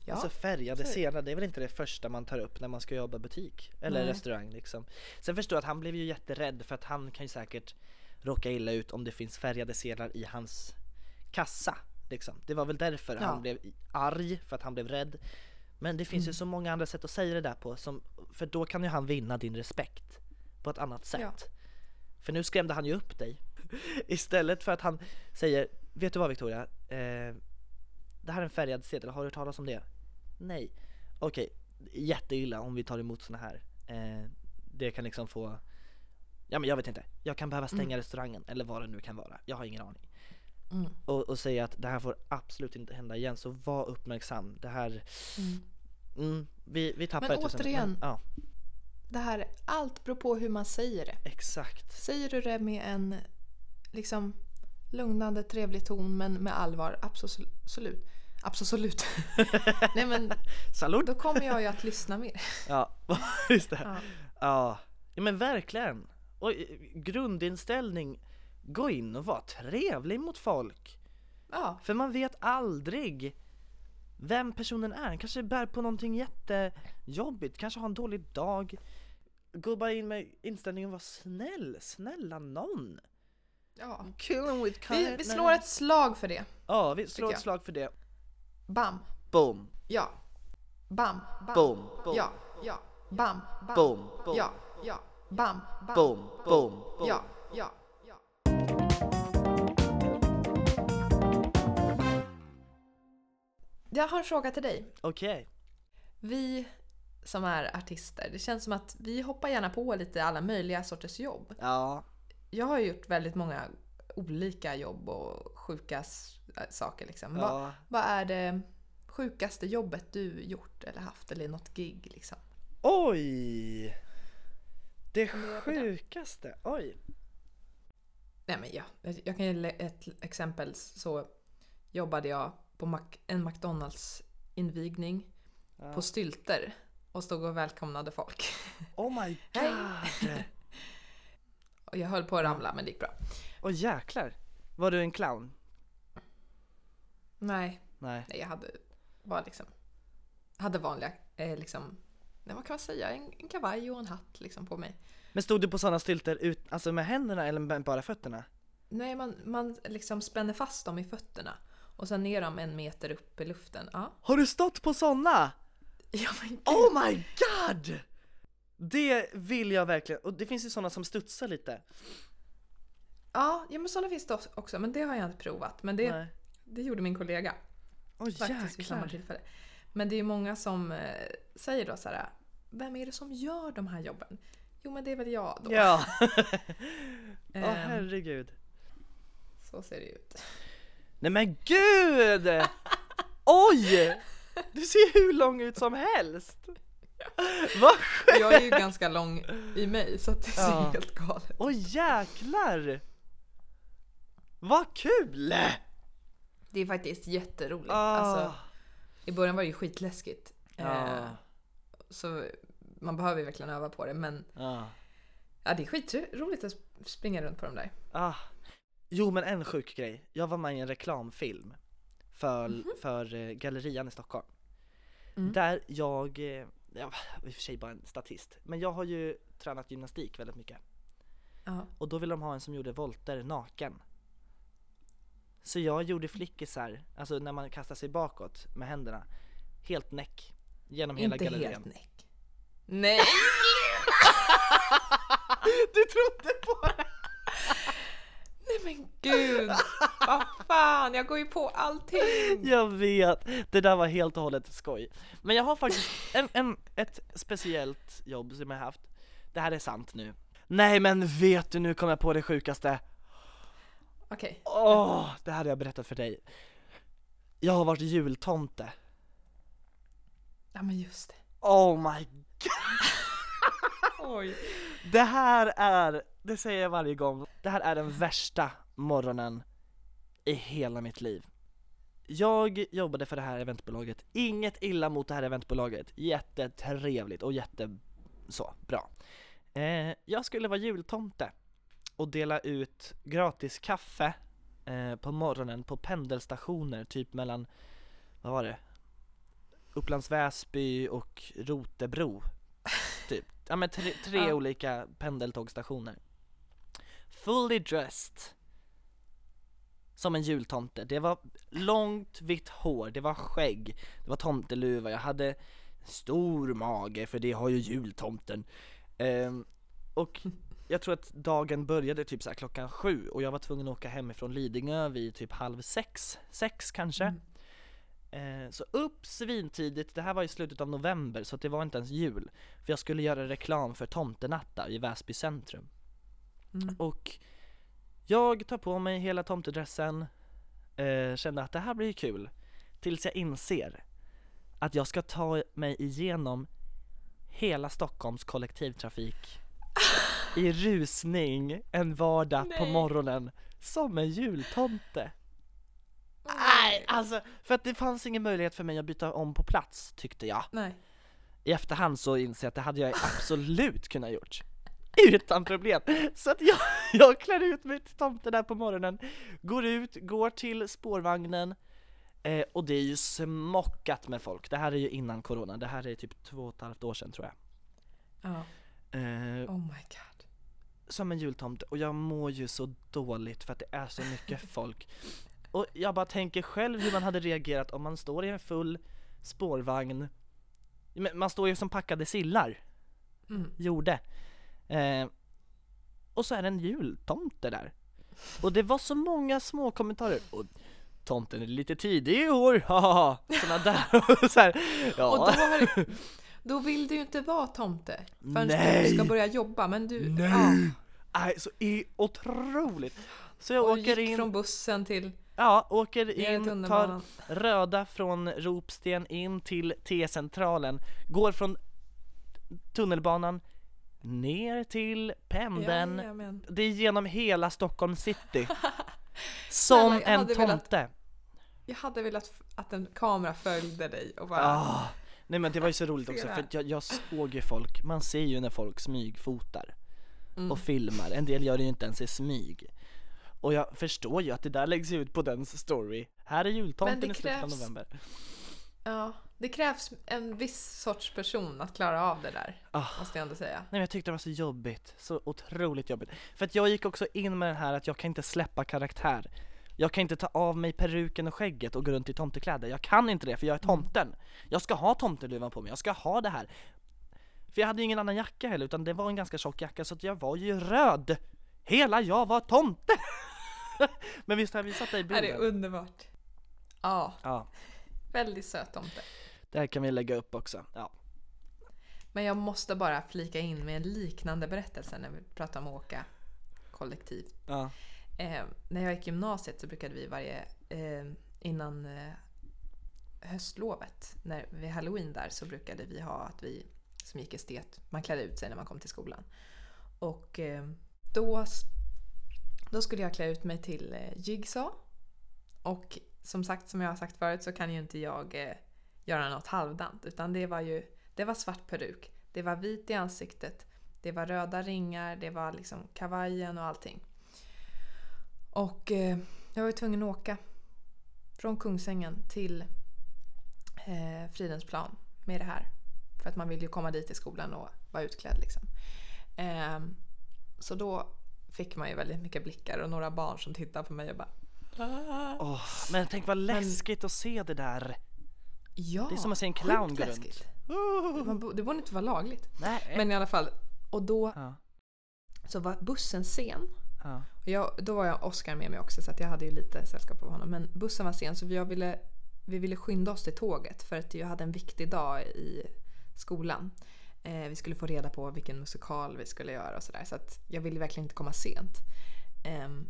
ja. Alltså färgade så är det. är väl inte det första man tar upp när man ska jobba butik eller Nej. restaurang liksom. Sen förstår jag att han blev ju jätterädd för att han kan ju säkert råka illa ut om det finns färgade sedlar i hans kassa. Liksom. Det var väl därför Ja. han blev arg, för att han blev rädd. Men det finns ju Mm. så många andra sätt att säga det där på, som, för då kan ju han vinna din respekt på ett annat sätt. Ja. För nu skrämde han ju upp dig. Istället för att han säger, vet du vad Victoria? Eh, det här är en färgad sedel, har du hört talas om det? Nej. Okej, jätteilla om vi tar emot såna här. Eh, det kan liksom få, ja men jag vet inte, jag kan behöva stänga restaurangen eller vad det nu kan vara. Jag har ingen aning. Mm. Och, och säga att det här får absolut inte hända igen, så var uppmärksam. Det här, Mm. mm, vi, vi tappar Men ett återigen- ja, Det här, allt beror på hur man säger det. exakt. Säger du det med en liksom lugnande, trevlig ton men med allvar, absolut. Absolut. Nej men Salut! då kommer jag ju att lyssna mer. Ja, just det. Ja. Ja, ja men verkligen. Och eh, grundinställning, gå in och var trevlig mot folk. Ja, För man vet aldrig vem personen är. Han kanske bär på någonting jättejobbigt, kanske har en dålig dag. Gå bara in med inställningen var snäll, snälla någon. Ja. Kill him with Vi, kindness. vi slår ett slag för det. Ja, vi slår ett slag för det. Bam. Boom, Ja. Bam. Bam. boom, boom, Ja. Ja. Bam. Bam. boom, boom, Ja. Ja. Bam. Bam. boom, boom, boom. Ja. Ja. Ja. Jag har en fråga till dig. Okej. Vi som är artister, det känns som att vi hoppar gärna på lite alla möjliga sorters jobb. Ja, Jag har gjort väldigt många olika jobb och sjuka äh, saker liksom. Vad, ja. vad är det sjukaste jobbet du gjort eller haft eller något gig liksom? Oj! Det sjukaste, oj. Nej men ja, jag kan ge ett exempel. Så jobbade jag på Mac- en McDonalds invigning Ja. på stylter och stod och välkomnade folk. Oh my god! Och jag höll på att ramla men det gick bra. Åh jäklar! Var du en clown? Nej, Nej. nej jag hade bara liksom hade vanliga, eh, liksom, nej, vad kan man säga, en, en kavaj och en hatt liksom på mig. Men stod du på sådana stylter ut, alltså med händerna eller med bara fötterna? Nej, man, man liksom spänner fast dem i fötterna och sen ner dem en meter upp i luften. Ja, Har du stått på sådana? ja men gud. Oh my god! Det vill jag verkligen, och det finns ju sådana som studsar lite. Ja, ja men sådana finns det också, men det har jag inte provat. Men det, Nej. det gjorde min kollega Åh faktiskt vid samma tillfälle. Men det är ju många som eh, säger då så här, vem är det som gör de här jobben? Jo men det är väl jag då. Ja. Åh Ehm. herregud. Så ser det ut. Nej men gud! Oj! Du ser hur lång ut som helst! Vad! Jag är ju ganska lång i mig så att det ser Ja. helt galet Åh jäklar! Vad kul! Det är faktiskt jätteroligt. Ah. Alltså, I början var det ju skitläskigt. Ja. Eh, så man behöver ju verkligen öva på det men Ah. ja, det är skitroligt att springa runt på de där. Ah. Jo men en sjuk grej, jag var med i en reklamfilm för, för eh, Gallerian i Stockholm. Mm. Där jag, var i och för sig bara en statist, men jag har ju tränat gymnastik väldigt mycket. Ja. Och då ville de ha en som gjorde volter naken. Så jag gjorde flickisar, alltså när man kastar sig bakåt med händerna, helt näck. Genom hela Inte gallerian. helt näck. Nej! Du trodde på det! Men gud! Vad fan, jag går ju på allting! Jag vet, det där var helt och hållet skoj. Men jag har faktiskt en, en, ett speciellt jobb som jag haft. Det här är sant nu. Nej men vet du, nu kom jag på det sjukaste. Okej. Åh, det här hade jag berättat för dig. Jag har varit jultomte. Ja men just det. Oh my Oj. Det här är, det säger jag varje gång, det här är den värsta morgonen i hela mitt liv. Jag jobbade för det här eventbolaget, inget illa mot det här eventbolaget, jättetrevligt och jätte så, bra. Eh, jag skulle vara jultomte och dela ut gratis kaffe eh, på morgonen på pendelstationer, typ mellan, vad var det? Upplands Väsby och Rotebro. Ja men tre, tre Ja. olika pendeltågstationer. Fully dressed. Som en jultomte. Det var långt vitt hår, det var skägg, det var tomteluva, jag hade stor mage för det har ju jultomten. Ehm, och jag tror att dagen började typ så klockan sju och jag var tvungen att åka hemifrån Lidingö vid typ halv sex, sex kanske. Mm. Eh, så upp svintidigt, det här var i slutet av november så det var inte ens jul. För jag skulle göra reklam för Tomtenatta i Väsby centrum. Mm. Och jag tar på mig hela tomtedressen, eh, kände att det här blir kul. Tills jag inser att jag ska ta mig igenom hela Stockholms kollektivtrafik i rusning en vardag på Nej. morgonen som en jultomte. Nej, alltså för att det fanns ingen möjlighet för mig att byta om på plats tyckte jag. Nej. I efterhand så inser jag att det hade jag absolut kunnat gjort. Utan problem. Så att jag, jag klär ut mig till tomte där på morgonen, går ut, går till spårvagnen eh, och det är ju smockat med folk. Det här är ju innan corona, det här är typ två och ett halvt år sedan tror jag. Ja. Eh, Oh my god. som en jultomte och jag mår ju så dåligt för att det är så mycket folk. Och jag bara tänker själv hur man hade reagerat om man står i en full spårvagn. Men Man står ju som packade sillar, Mm. gjorde. Eh, och så är det en jultomte där. Och det var så många små kommentarer. Och tomten är lite tidig i år, haha! Såna där. Och så här, ja. Och då, har, då vill du ju inte vara tomte förrän Nej. du ska börja jobba men du Nej. Ja, Nej, så är otroligt. Så jag och åker in, från bussen till ja, åker in, tar röda från Ropsten in till T-centralen, går från tunnelbanan ner till pendeln, Jajamän. det är genom hela Stockholm city. Snälla, Som jag en hade velat- tomte. Jag hade velat att en kamera följde dig och bara Ah. Nej men det var ju så roligt också för jag, jag såg ju folk, man ser ju när folk smygfotar Mm. och filmar, en del gör det ju inte ens i smyg. Och jag förstår ju att det där läggs ut på dens story. Här är jultomten i slutet av november. Ja, Det krävs en viss sorts person att klara av det där, Ah. måste jag ändå säga. Nej men jag tyckte det var så jobbigt, så otroligt jobbigt. För att jag gick också in med den här att jag kan inte släppa karaktär. Jag kan inte ta av mig peruken och skägget och gå runt i tomtekläder. Jag kan inte det för jag är tomten. Jag ska ha tomteluvan på mig, jag ska ha det här. För jag hade ju ingen annan jacka heller utan det var en ganska tjock jacka så att jag var ju röd. Hela jag var tomte! men visst har jag visat dig Det här är bilden? underbart. Ja, Ja, väldigt söt tomte. det här kan vi lägga upp också. Ja. Men jag måste bara flika in med en liknande berättelse när vi pratar om att åka kollektivt. ja. Eh, när jag gick gymnasiet så brukade vi varje, eh, innan eh, höstlovet, när, vid halloween där, så brukade vi ha att vi som gick estet, man klädde ut sig när man kom till skolan. Och eh, då, då skulle jag klä ut mig till eh, Jigsaw. Och som sagt, som jag har sagt förut så kan ju inte jag eh, göra något halvdant. Utan det var ju det var svart peruk, det var vit i ansiktet, det var röda ringar, det var liksom kavajen och allting. Och eh, jag var ju tvungen att åka från Kungsängen till eh, Fridhemsplan med det här. För att man vill ju komma dit i skolan och vara utklädd liksom. Eh, så då fick man ju väldigt mycket blickar och några barn som tittade på mig och bara Åh, men tänk vad läskigt att se det där. Ja, Det är som att se en clown gå runt. Man Det borde inte vara lagligt. Nej. Men i alla fall, och då Ja, så var bussen sen. ja. Och Jag, då var jag Oscar med mig också så att jag hade ju lite sällskap av honom. Men bussen var sen så jag ville, vi ville skynda oss till tåget för att jag hade en viktig dag i skolan. Eh, vi skulle få reda på vilken musikal vi skulle göra och sådär. Så att jag ville verkligen inte komma sent. Ehm,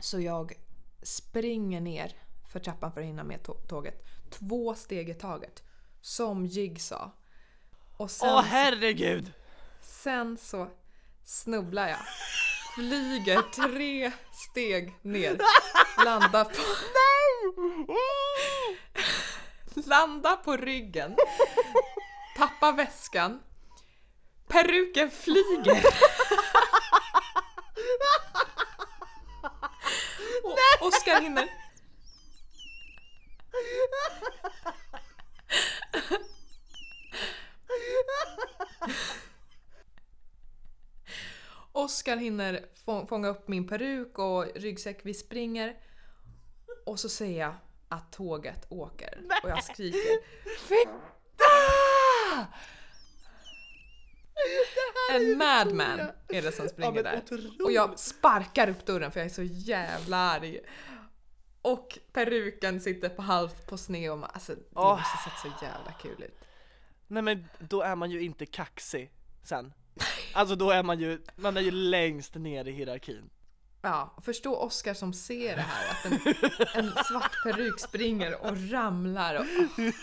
så jag springer ner för trappan för att hinna med tå- tåget. Två steg i taget. Som Jigsaw. Och sen, Åh herregud! sen så snubblar jag. Flyger tre steg ner. Landar på... Landar på ryggen. Tappar väskan. Peruken flyger. Och Oskar hinner... Oskar hinner få- fånga upp min peruk och ryggsäck. Vi springer. Och så säger jag att tåget åker. Och jag skriker Fitta! En madman är det som springer där. Och jag sparkar upp dörren för jag är så jävla arg. Och peruken sitter på halvt på sned och man, alltså det Åh. måste sett så jävla kul ut. Nej men då är man ju inte kaxig sen. Alltså då är man ju, man är ju längst ner i hierarkin. Ja, förstå Oscar som ser det här att en, en svart peruk springer och ramlar och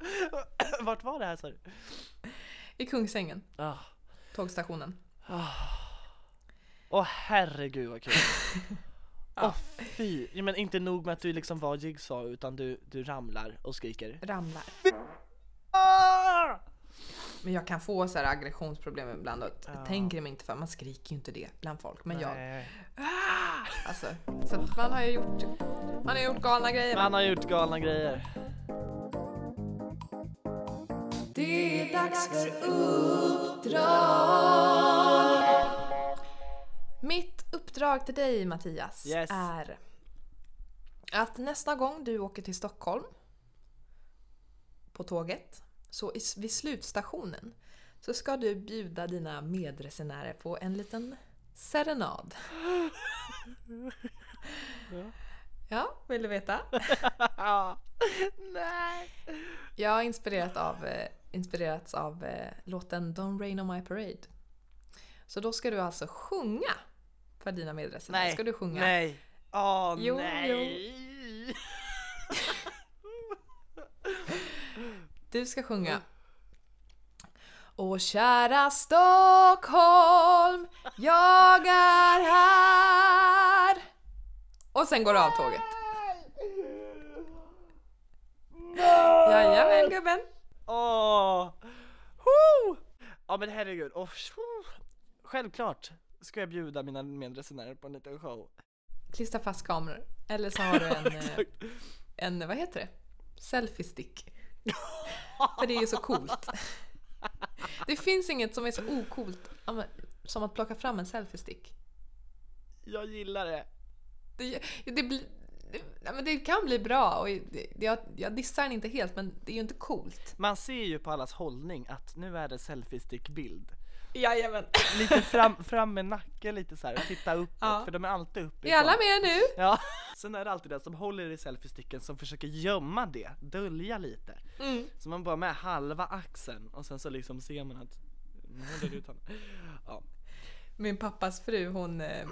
Vart var det här sa du? i Kungsängen, Ah. tågstationen. Åh herregud vad kul. Åh fy, ja, men inte nog med att du liksom var jigsaw utan du, du ramlar och skriker. Ramlar. Ah! Men jag kan få så här aggressionsproblem ibland och Ja. tänker mig inte för man skriker ju inte det bland folk. Men jag, Nej. alltså, så man har ju gjort, man har gjort galna grejer. Man har gjort galna grejer. Det är dags för uppdrag! Mitt uppdrag till dig Mattias Yes. är att nästa gång du åker till Stockholm på tåget, så vid slutstationen så ska du bjuda dina medresenärer på en liten serenad. Ja, vill du veta? Nej. Jag har inspirerat av, eh, inspirerats av eh, låten Don't Rain On My Parade. Så då ska du alltså sjunga för dina medresenärer. Nej. Ska du sjunga? Nej. Åh Jo, nej. Du ska sjunga. Åh kära Stockholm, jag är här. Och sen går du av tåget. Jajamän gubben. Åh! Woo! Ja men herregud, oh, självklart ska jag bjuda mina medresenärer på en liten show. Klistra fast kameror. Eller så har du en, eh, en, vad heter det? Selfie-stick. För det är ju så coolt. Det finns inget som är så ocoolt som att plocka fram en selfie-stick. Jag gillar det. Det, det, blir, det, men det kan bli bra och jag, jag dissar den inte helt men det är ju inte coolt. Man ser ju på allas hållning att nu är det selfie-stick-bild. Jajamän. Lite fram, fram med nacken lite så här och titta uppåt Ja. för de är alltid uppe Är alla med nu? Ja. Sen är det alltid den som håller i selfiesticken som försöker gömma det, dölja lite. Mm. Så man bara med halva axeln och sen så liksom ser man att man håller ut handen. Ja. Min pappas fru hon, eh,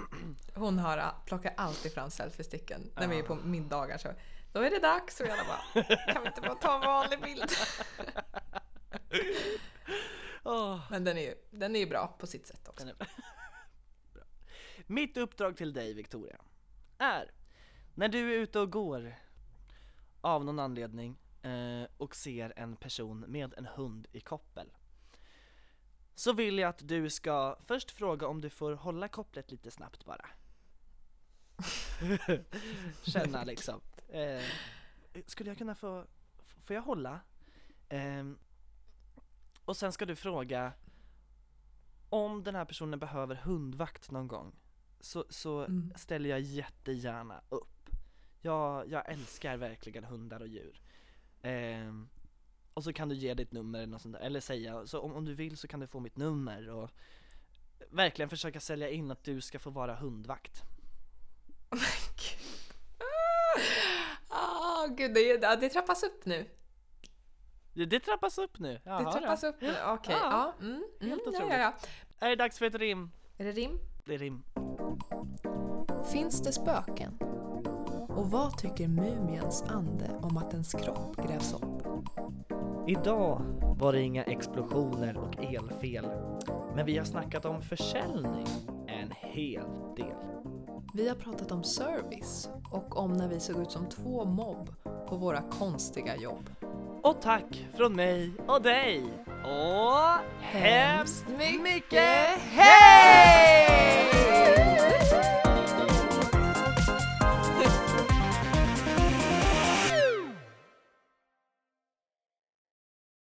hon har, plockar alltid fram selfiesticken när vi är på middagar. Så då är det dags och jag bara, kan vi inte bara ta en vanlig bild? Åh. Men den är ju den är ju bra på sitt sätt också. Mitt uppdrag till dig Victoria är när du är ute och går av någon anledning eh, och ser en person med en hund i koppel så vill jag att du ska först fråga om du får hålla kopplet lite snabbt bara. Känna liksom. Eh, skulle jag kunna få, får jag hålla? Ehm, och sen ska du fråga om den här personen behöver hundvakt någon gång så, så Mm. ställer jag jättegärna upp. Jag, jag älskar verkligen hundar och djur. Ehm, och så kan du ge ditt nummer eller något sånt där, eller säga, så om, om du vill så kan du få mitt nummer och verkligen försöka sälja in att du ska få vara hundvakt. Ah, gud, det, ja, det trappas upp nu. Det, det trappas upp nu. Det Jaha, trappas då. upp nu. Okej, Ja. ja. Mm, mm, Helt ja, otroligt. ja, ja. Är det dags för ett rim? Är det rim? Det är rim. Finns det spöken? Och vad tycker mumiens ande om att ens kropp grävs upp? Idag var det inga explosioner och elfel. Men vi har snackat om försäljning en hel del. Vi har pratat om service och om när vi såg ut som två mobb på våra konstiga jobb. Och tack från mig och dig. Och hemskt mycket hej!